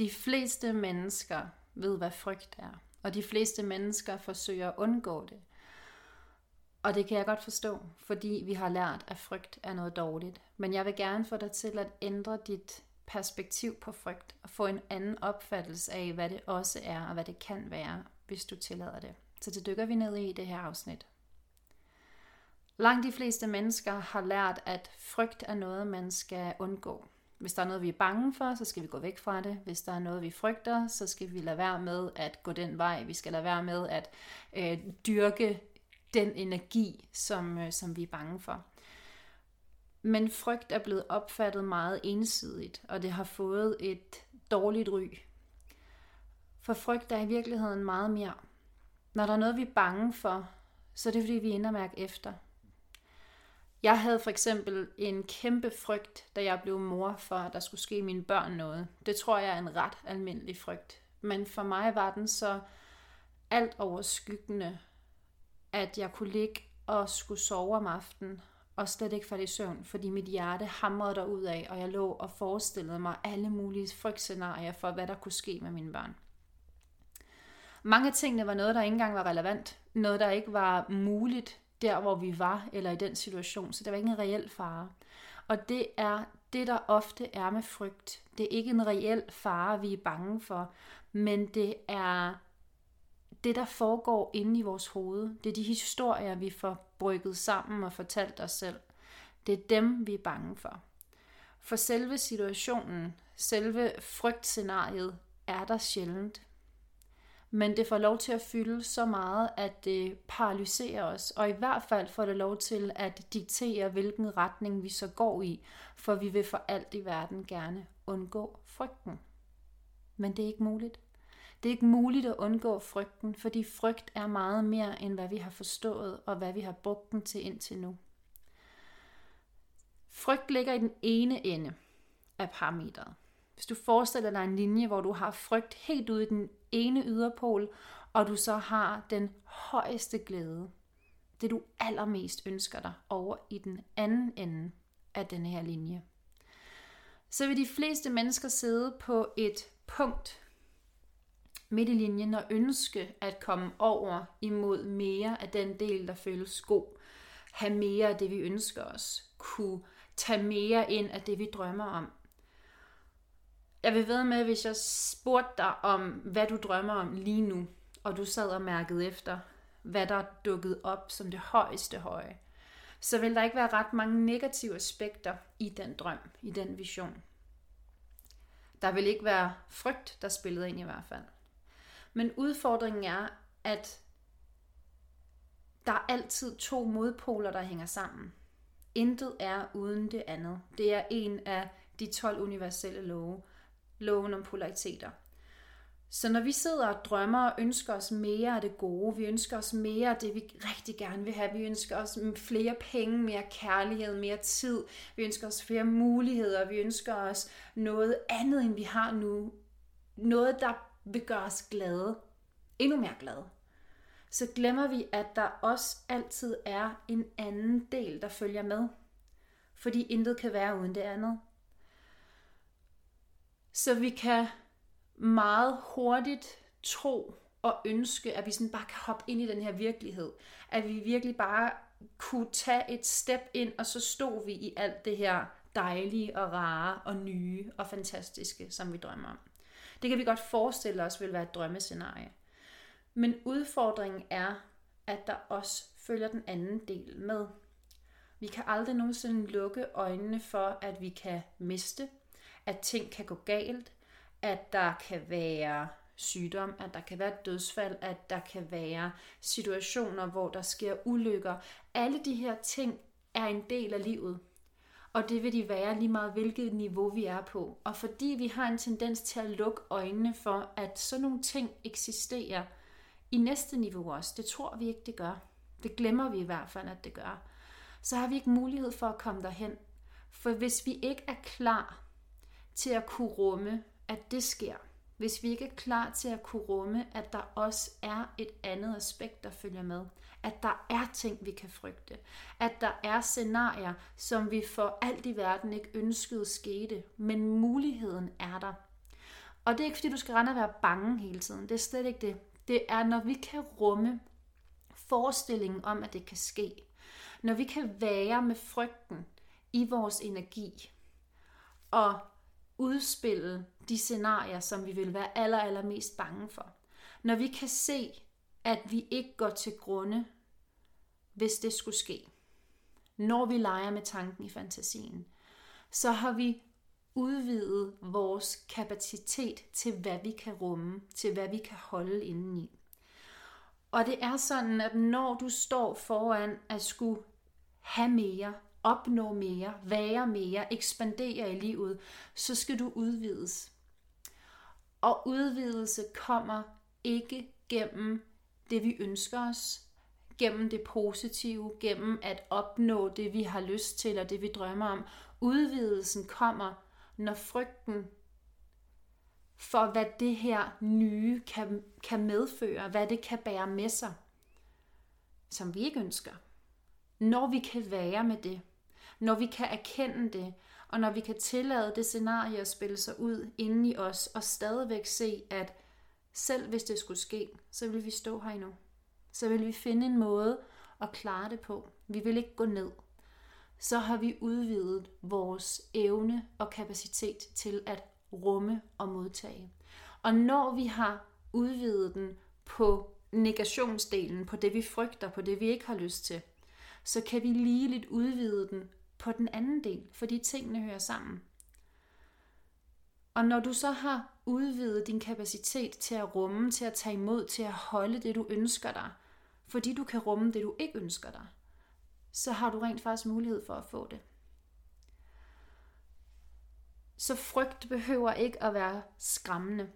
De fleste mennesker ved, hvad frygt er, og de fleste mennesker forsøger at undgå det. Og det kan jeg godt forstå, fordi vi har lært, at frygt er noget dårligt. Men jeg vil gerne få dig til at ændre dit perspektiv på frygt og få en anden opfattelse af, hvad det også er og hvad det kan være, hvis du tillader det. Så det dykker vi ned i i det her afsnit. Langt de fleste mennesker har lært, at frygt er noget, man skal undgå. Hvis der er noget, vi er bange for, så skal vi gå væk fra det. Hvis der er noget, vi frygter, så skal vi lade være med at gå den vej. Vi skal lade være med at øh, dyrke den energi, som, øh, som vi er bange for. Men frygt er blevet opfattet meget ensidigt, og det har fået et dårligt ry. For frygt er i virkeligheden meget mere. Når der er noget, vi er bange for, så er det fordi, vi ender mærke efter. Jeg havde for eksempel en kæmpe frygt, da jeg blev mor for, at der skulle ske mine børn noget. Det tror jeg er en ret almindelig frygt. Men for mig var den så alt overskyggende, at jeg kunne ligge og skulle sove om aftenen, og slet ikke falde i søvn, fordi mit hjerte hamrede ud af, og jeg lå og forestillede mig alle mulige frygtscenarier for, hvad der kunne ske med mine børn. Mange af tingene var noget, der ikke engang var relevant. Noget, der ikke var muligt der, hvor vi var, eller i den situation. Så der var ikke en reel fare. Og det er det, der ofte er med frygt. Det er ikke en reel fare, vi er bange for, men det er det, der foregår inde i vores hoved. Det er de historier, vi får brygget sammen og fortalt os selv. Det er dem, vi er bange for. For selve situationen, selve frygtscenariet, er der sjældent. Men det får lov til at fylde så meget, at det paralyserer os, og i hvert fald får det lov til at diktere, hvilken retning vi så går i, for vi vil for alt i verden gerne undgå frygten. Men det er ikke muligt. Det er ikke muligt at undgå frygten, fordi frygt er meget mere end hvad vi har forstået og hvad vi har brugt den til indtil nu. Frygt ligger i den ene ende af parametret. Hvis du forestiller dig en linje, hvor du har frygt helt ude i den ene yderpol, og du så har den højeste glæde, det du allermest ønsker dig over i den anden ende af denne her linje, så vil de fleste mennesker sidde på et punkt midt i linjen og ønske at komme over imod mere af den del, der føles god. Have mere af det, vi ønsker os. Kunne tage mere ind af det, vi drømmer om. Jeg vil ved med, hvis jeg spurgte dig om, hvad du drømmer om lige nu, og du sad og mærkede efter, hvad der dukkede op som det højeste høje, så vil der ikke være ret mange negative aspekter i den drøm, i den vision. Der vil ikke være frygt, der spillede ind i hvert fald. Men udfordringen er, at der er altid to modpoler, der hænger sammen. Intet er uden det andet. Det er en af de 12 universelle love. Loven om polariteter. Så når vi sidder og drømmer og ønsker os mere af det gode, vi ønsker os mere af det, vi rigtig gerne vil have, vi ønsker os flere penge, mere kærlighed, mere tid, vi ønsker os flere muligheder, vi ønsker os noget andet, end vi har nu. Noget, der vil gøre os glade, endnu mere glade, så glemmer vi, at der også altid er en anden del, der følger med. Fordi intet kan være uden det andet. Så vi kan meget hurtigt tro og ønske, at vi sådan bare kan hoppe ind i den her virkelighed. At vi virkelig bare kunne tage et step ind, og så stod vi i alt det her dejlige og rare og nye og fantastiske, som vi drømmer om. Det kan vi godt forestille os vil være et drømmescenarie. Men udfordringen er, at der også følger den anden del med. Vi kan aldrig nogensinde lukke øjnene for, at vi kan miste, at ting kan gå galt, at der kan være sygdom, at der kan være dødsfald, at der kan være situationer, hvor der sker ulykker. Alle de her ting er en del af livet. Og det vil de være lige meget, hvilket niveau vi er på. Og fordi vi har en tendens til at lukke øjnene for, at sådan nogle ting eksisterer i næste niveau også, det tror vi ikke, det gør. Det glemmer vi i hvert fald, at det gør. Så har vi ikke mulighed for at komme derhen. For hvis vi ikke er klar til at kunne rumme, at det sker, hvis vi ikke er klar til at kunne rumme, at der også er et andet aspekt, der følger med, at der er ting, vi kan frygte. At der er scenarier, som vi for alt i verden ikke ønskede skete, men muligheden er der. Og det er ikke fordi, du skal rende og være bange hele tiden. Det er slet ikke det. Det er, når vi kan rumme forestillingen om, at det kan ske. Når vi kan være med frygten i vores energi og udspille de scenarier, som vi vil være aller, aller mest bange for. Når vi kan se, at vi ikke går til grunde, hvis det skulle ske. Når vi leger med tanken i fantasien, så har vi udvidet vores kapacitet til, hvad vi kan rumme, til hvad vi kan holde indeni. Og det er sådan, at når du står foran at skulle have mere, opnå mere, være mere, ekspandere i livet, så skal du udvides. Og udvidelse kommer ikke gennem det, vi ønsker os, gennem det positive, gennem at opnå det, vi har lyst til, og det, vi drømmer om. Udvidelsen kommer, når frygten for, hvad det her nye kan, kan medføre, hvad det kan bære med sig, som vi ikke ønsker. Når vi kan være med det, når vi kan erkende det, og når vi kan tillade det scenarie at spille sig ud inde i os, og stadigvæk se, at selv hvis det skulle ske, så vil vi stå her endnu. Så vil vi finde en måde at klare det på. Vi vil ikke gå ned. Så har vi udvidet vores evne og kapacitet til at rumme og modtage. Og når vi har udvidet den på negationsdelen, på det vi frygter, på det vi ikke har lyst til, så kan vi lige lidt udvide den på den anden del, fordi tingene hører sammen. Og når du så har udvidet din kapacitet til at rumme, til at tage imod, til at holde det, du ønsker dig, fordi du kan rumme det, du ikke ønsker dig, så har du rent faktisk mulighed for at få det. Så frygt behøver ikke at være skræmmende.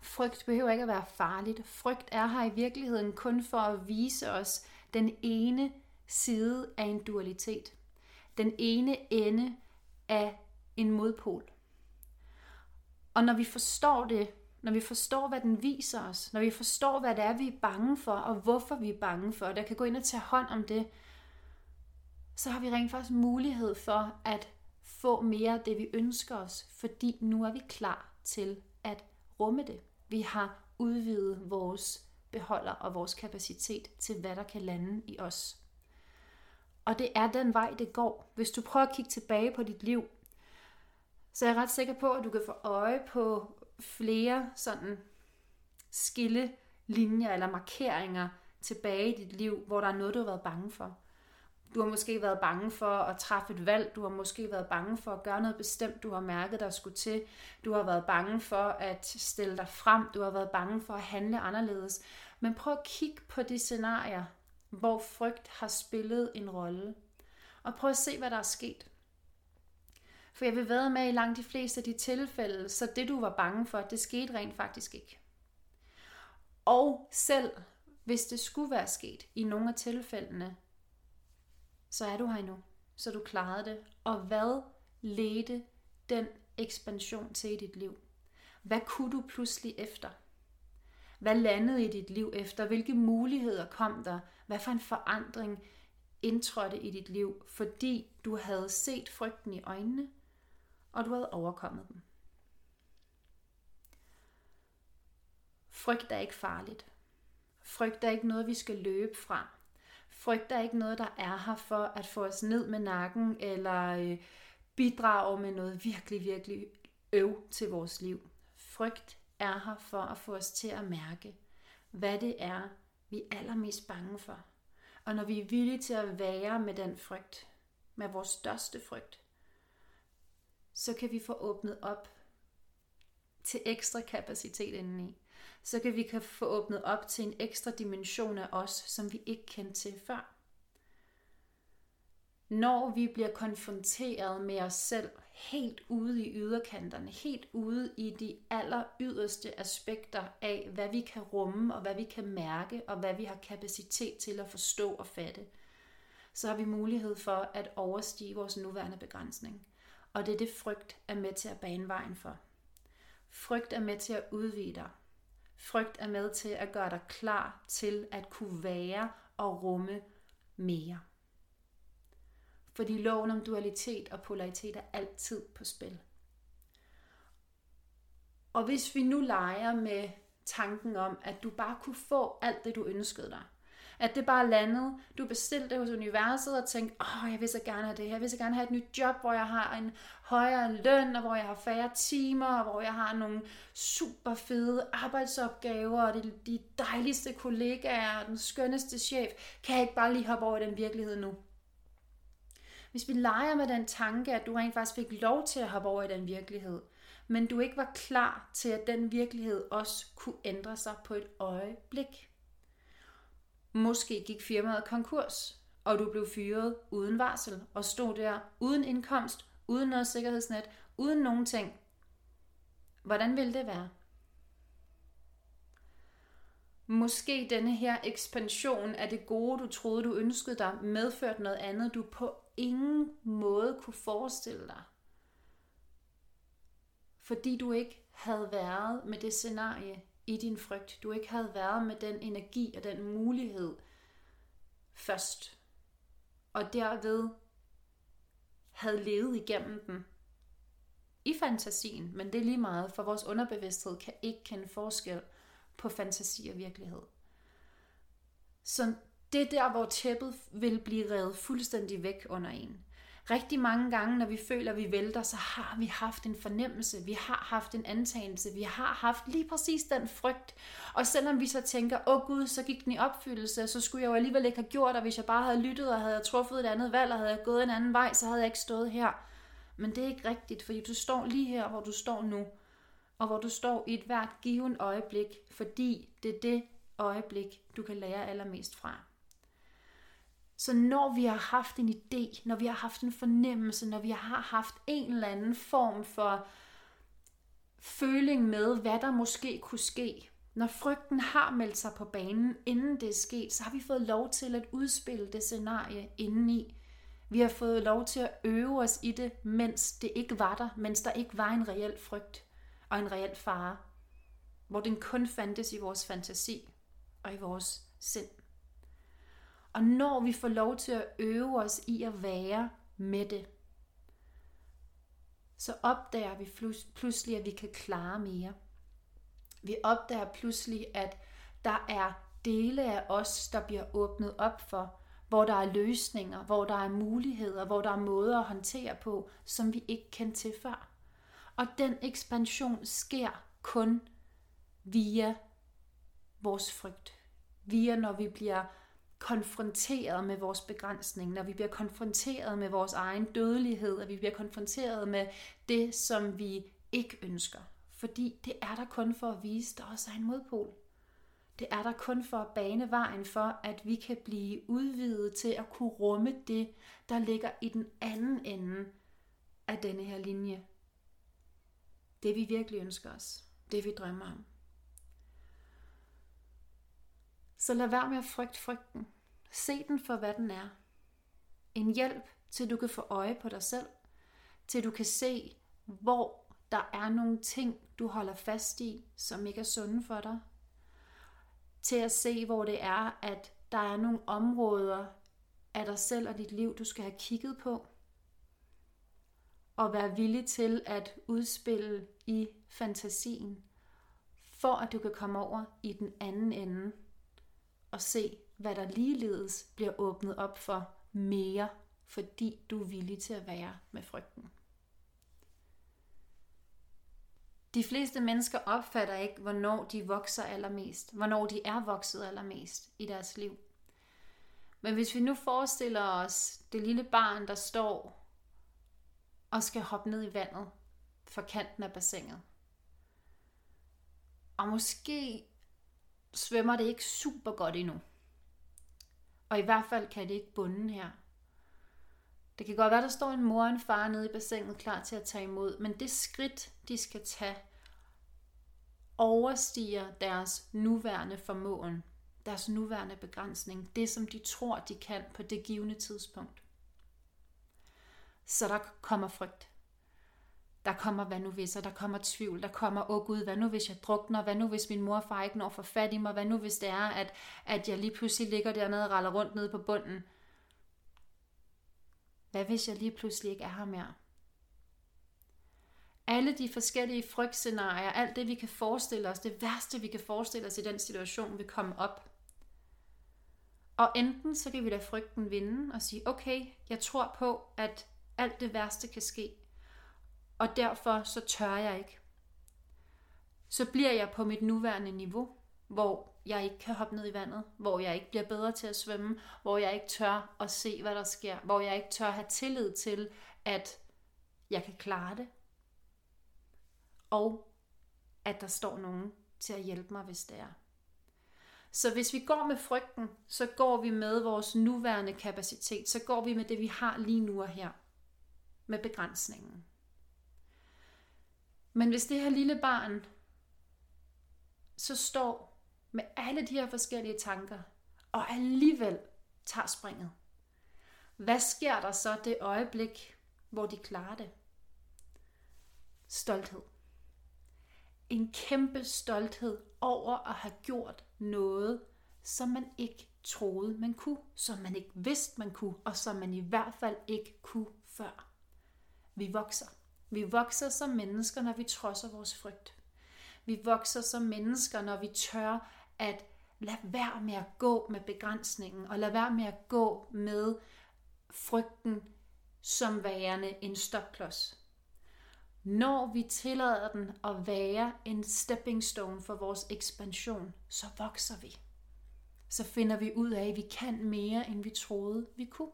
Frygt behøver ikke at være farligt. Frygt er her i virkeligheden kun for at vise os den ene side af en dualitet. Den ene ende af en modpol. Og når vi forstår det, når vi forstår, hvad den viser os, når vi forstår, hvad det er, vi er bange for, og hvorfor vi er bange for, der kan gå ind og tage hånd om det, så har vi rent faktisk mulighed for at få mere af det, vi ønsker os, fordi nu er vi klar til at rumme det. Vi har udvidet vores beholder og vores kapacitet til, hvad der kan lande i os. Og det er den vej, det går. Hvis du prøver at kigge tilbage på dit liv, så er jeg ret sikker på, at du kan få øje på flere sådan skille linjer eller markeringer tilbage i dit liv, hvor der er noget, du har været bange for. Du har måske været bange for at træffe et valg. Du har måske været bange for at gøre noget bestemt, du har mærket, der skulle til. Du har været bange for at stille dig frem. Du har været bange for at handle anderledes. Men prøv at kigge på de scenarier, hvor frygt har spillet en rolle. Og prøv at se, hvad der er sket. For jeg vil være med i langt de fleste af de tilfælde, så det du var bange for, det skete rent faktisk ikke. Og selv hvis det skulle være sket i nogle af tilfældene, så er du her endnu. Så du klarede det. Og hvad ledte den ekspansion til i dit liv? Hvad kunne du pludselig efter? Hvad landede i dit liv efter? Hvilke muligheder kom der? Hvad for en forandring indtrådte i dit liv, fordi du havde set frygten i øjnene, og du havde overkommet den. Frygt er ikke farligt. Frygt er ikke noget, vi skal løbe fra. Frygt er ikke noget, der er her for at få os ned med nakken, eller øh, bidrage med noget virkelig, virkelig øv til vores liv. Frygt er her for at få os til at mærke, hvad det er, vi er allermest bange for. Og når vi er villige til at være med den frygt, med vores største frygt, så kan vi få åbnet op til ekstra kapacitet indeni så kan vi kan få åbnet op til en ekstra dimension af os, som vi ikke kendte til før. Når vi bliver konfronteret med os selv helt ude i yderkanterne, helt ude i de aller yderste aspekter af, hvad vi kan rumme og hvad vi kan mærke og hvad vi har kapacitet til at forstå og fatte, så har vi mulighed for at overstige vores nuværende begrænsning. Og det er det frygt er med til at bane vejen for. Frygt er med til at udvide dig. Frygt er med til at gøre dig klar til at kunne være og rumme mere. Fordi loven om dualitet og polaritet er altid på spil. Og hvis vi nu leger med tanken om, at du bare kunne få alt det, du ønskede dig. At det bare landede, du bestilte det hos universet og tænkte, åh, oh, jeg vil så gerne have det her, jeg vil så gerne have et nyt job, hvor jeg har en højere løn, og hvor jeg har færre timer, og hvor jeg har nogle super fede arbejdsopgaver, og de, dejligste kollegaer, og den skønneste chef. Kan jeg ikke bare lige hoppe over i den virkelighed nu? Hvis vi leger med den tanke, at du rent faktisk fik lov til at hoppe over i den virkelighed, men du ikke var klar til, at den virkelighed også kunne ændre sig på et øjeblik. Måske gik firmaet konkurs, og du blev fyret uden varsel og stod der uden indkomst, uden noget sikkerhedsnet, uden nogen ting. Hvordan ville det være? Måske denne her ekspansion af det gode, du troede, du ønskede dig, medførte noget andet, du på ingen måde kunne forestille dig. Fordi du ikke havde været med det scenarie i din frygt. Du ikke havde været med den energi og den mulighed først. Og derved havde levet igennem den i fantasien, men det er lige meget, for vores underbevidsthed kan ikke kende forskel på fantasi og virkelighed. Så det er der, hvor tæppet vil blive revet fuldstændig væk under en. Rigtig mange gange, når vi føler, at vi vælter, så har vi haft en fornemmelse, vi har haft en antagelse, vi har haft lige præcis den frygt. Og selvom vi så tænker, åh oh gud, så gik den i opfyldelse, så skulle jeg jo alligevel ikke have gjort, og hvis jeg bare havde lyttet og havde truffet et andet valg, og havde jeg gået en anden vej, så havde jeg ikke stået her. Men det er ikke rigtigt, fordi du står lige her, hvor du står nu, og hvor du står i et hvert given øjeblik, fordi det er det øjeblik, du kan lære allermest fra. Så når vi har haft en idé, når vi har haft en fornemmelse, når vi har haft en eller anden form for føling med, hvad der måske kunne ske, når frygten har meldt sig på banen, inden det er sket, så har vi fået lov til at udspille det scenarie indeni. Vi har fået lov til at øve os i det, mens det ikke var der, mens der ikke var en reel frygt og en reel fare, hvor den kun fandtes i vores fantasi og i vores sind. Og når vi får lov til at øve os i at være med det, så opdager vi pludselig, at vi kan klare mere. Vi opdager pludselig, at der er dele af os, der bliver åbnet op for, hvor der er løsninger, hvor der er muligheder, hvor der er måder at håndtere på, som vi ikke kendte til før. Og den ekspansion sker kun via vores frygt. Via når vi bliver konfronteret med vores begrænsning, når vi bliver konfronteret med vores egen dødelighed, at vi bliver konfronteret med det, som vi ikke ønsker. Fordi det er der kun for at vise, at der også er en modpol. Det er der kun for at bane vejen for, at vi kan blive udvidet til at kunne rumme det, der ligger i den anden ende af denne her linje. Det vi virkelig ønsker os. Det vi drømmer om. Så lad være med at frygte frygten. Se den for, hvad den er. En hjælp til du kan få øje på dig selv. Til du kan se, hvor der er nogle ting, du holder fast i, som ikke er sunde for dig. Til at se, hvor det er, at der er nogle områder af dig selv og dit liv, du skal have kigget på. Og være villig til at udspille i fantasien, for at du kan komme over i den anden ende og se, hvad der ligeledes bliver åbnet op for mere, fordi du er villig til at være med frygten. De fleste mennesker opfatter ikke, hvornår de vokser allermest, hvornår de er vokset allermest i deres liv. Men hvis vi nu forestiller os det lille barn, der står og skal hoppe ned i vandet for kanten af bassinet. Og måske svømmer det ikke super godt endnu. Og i hvert fald kan det ikke bunden her. Det kan godt være, der står en mor og en far nede i bassinet klar til at tage imod, men det skridt, de skal tage, overstiger deres nuværende formåen, deres nuværende begrænsning, det som de tror, de kan på det givende tidspunkt. Så der kommer frygt. Der kommer, hvad nu hvis, og der kommer tvivl, der kommer, åh oh gud, hvad nu hvis jeg drukner, hvad nu hvis min mor og far ikke når for fat i mig, hvad nu hvis det er, at, at jeg lige pludselig ligger dernede og raller rundt nede på bunden. Hvad hvis jeg lige pludselig ikke er her mere? alle de forskellige frygtscenarier, alt det vi kan forestille os, det værste vi kan forestille os i den situation, vil komme op. Og enten så kan vi lade frygten vinde og sige, okay, jeg tror på, at alt det værste kan ske, og derfor så tør jeg ikke. Så bliver jeg på mit nuværende niveau, hvor jeg ikke kan hoppe ned i vandet, hvor jeg ikke bliver bedre til at svømme, hvor jeg ikke tør at se, hvad der sker, hvor jeg ikke tør have tillid til, at jeg kan klare det, og at der står nogen til at hjælpe mig, hvis det er. Så hvis vi går med frygten, så går vi med vores nuværende kapacitet, så går vi med det, vi har lige nu og her, med begrænsningen. Men hvis det her lille barn så står med alle de her forskellige tanker, og alligevel tager springet, hvad sker der så det øjeblik, hvor de klarer det? Stolthed. En kæmpe stolthed over at have gjort noget, som man ikke troede, man kunne, som man ikke vidste, man kunne, og som man i hvert fald ikke kunne før. Vi vokser. Vi vokser som mennesker, når vi trodser vores frygt. Vi vokser som mennesker, når vi tør at lade være med at gå med begrænsningen, og lade være med at gå med frygten som værende en stopklods. Når vi tillader den at være en stepping stone for vores ekspansion, så vokser vi. Så finder vi ud af, at vi kan mere, end vi troede, vi kunne.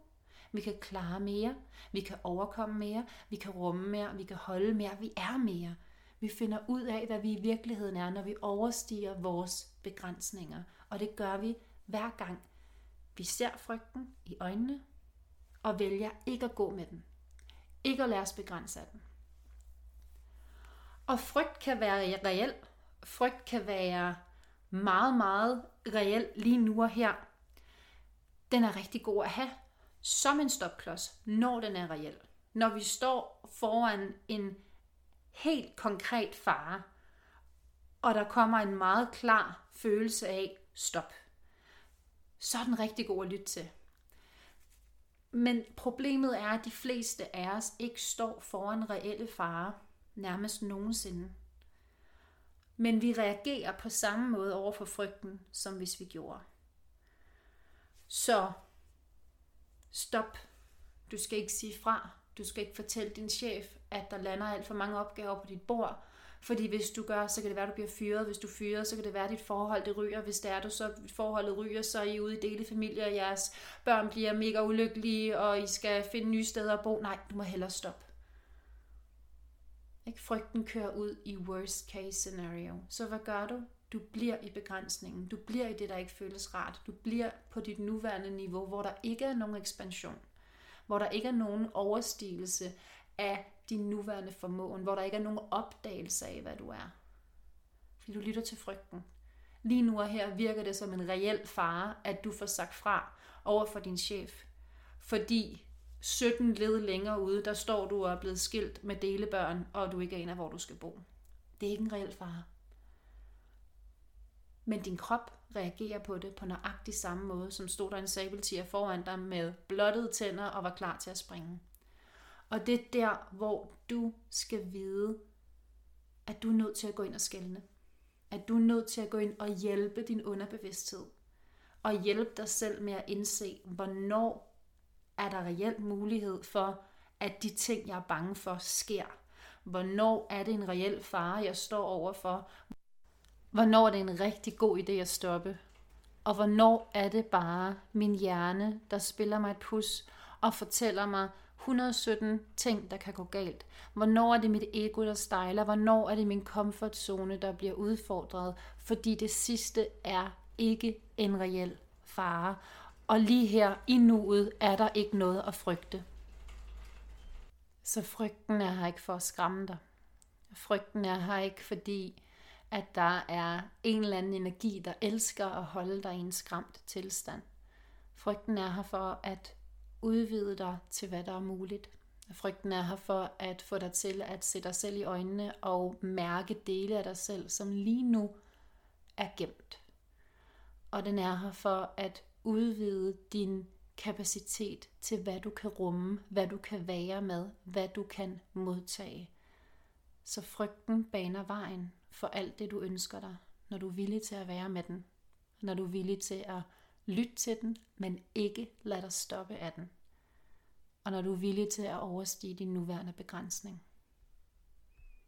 Vi kan klare mere, vi kan overkomme mere, vi kan rumme mere, vi kan holde mere, vi er mere. Vi finder ud af, hvad vi i virkeligheden er, når vi overstiger vores begrænsninger. Og det gør vi hver gang. Vi ser frygten i øjnene og vælger ikke at gå med den. Ikke at lade os begrænse af den. Og frygt kan være reel. Frygt kan være meget, meget reel lige nu og her. Den er rigtig god at have som en stopklods, når den er reel. Når vi står foran en helt konkret fare, og der kommer en meget klar følelse af stop, så er den rigtig god at lytte til. Men problemet er, at de fleste af os ikke står foran reelle fare nærmest nogensinde. Men vi reagerer på samme måde over for frygten, som hvis vi gjorde. Så stop. Du skal ikke sige fra. Du skal ikke fortælle din chef, at der lander alt for mange opgaver på dit bord. Fordi hvis du gør, så kan det være, at du bliver fyret. Hvis du fyrer, så kan det være, at dit forhold det ryger. Hvis det er du, så forholdet ryger, så er I ude i delefamilie, og jeres børn bliver mega ulykkelige, og I skal finde nye steder at bo. Nej, du må hellere stoppe. Ikke? Frygten kører ud i worst case scenario. Så hvad gør du? Du bliver i begrænsningen. Du bliver i det, der ikke føles rart. Du bliver på dit nuværende niveau, hvor der ikke er nogen ekspansion. Hvor der ikke er nogen overstigelse af din nuværende formåen. Hvor der ikke er nogen opdagelse af, hvad du er. Fordi du lytter til frygten. Lige nu og her virker det som en reel fare, at du får sagt fra over for din chef. Fordi 17 led længere ude, der står du og er blevet skilt med delebørn, og du ikke aner, hvor du skal bo. Det er ikke en reel fare. Men din krop reagerer på det på nøjagtig samme måde, som stod der en sabeltiger foran dig med blottede tænder og var klar til at springe. Og det er der, hvor du skal vide, at du er nødt til at gå ind og skælne. At du er nødt til at gå ind og hjælpe din underbevidsthed. Og hjælpe dig selv med at indse, hvornår er der reelt mulighed for, at de ting, jeg er bange for, sker. Hvornår er det en reel fare, jeg står overfor? Hvornår er det en rigtig god idé at stoppe? Og hvornår er det bare min hjerne, der spiller mig et pus og fortæller mig 117 ting, der kan gå galt? Hvornår er det mit ego, der stejler? Hvornår er det min komfortzone, der bliver udfordret? Fordi det sidste er ikke en reel fare. Og lige her i nuet er der ikke noget at frygte. Så frygten er her ikke for at skræmme dig. Frygten er her ikke fordi, at der er en eller anden energi, der elsker at holde dig i en skræmt tilstand. Frygten er her for at udvide dig til, hvad der er muligt. Frygten er her for at få dig til at se dig selv i øjnene og mærke dele af dig selv, som lige nu er gemt. Og den er her for at udvide din kapacitet til, hvad du kan rumme, hvad du kan være med, hvad du kan modtage. Så frygten baner vejen for alt det, du ønsker dig, når du er villig til at være med den. Når du er villig til at lytte til den, men ikke lade dig stoppe af den. Og når du er villig til at overstige din nuværende begrænsning.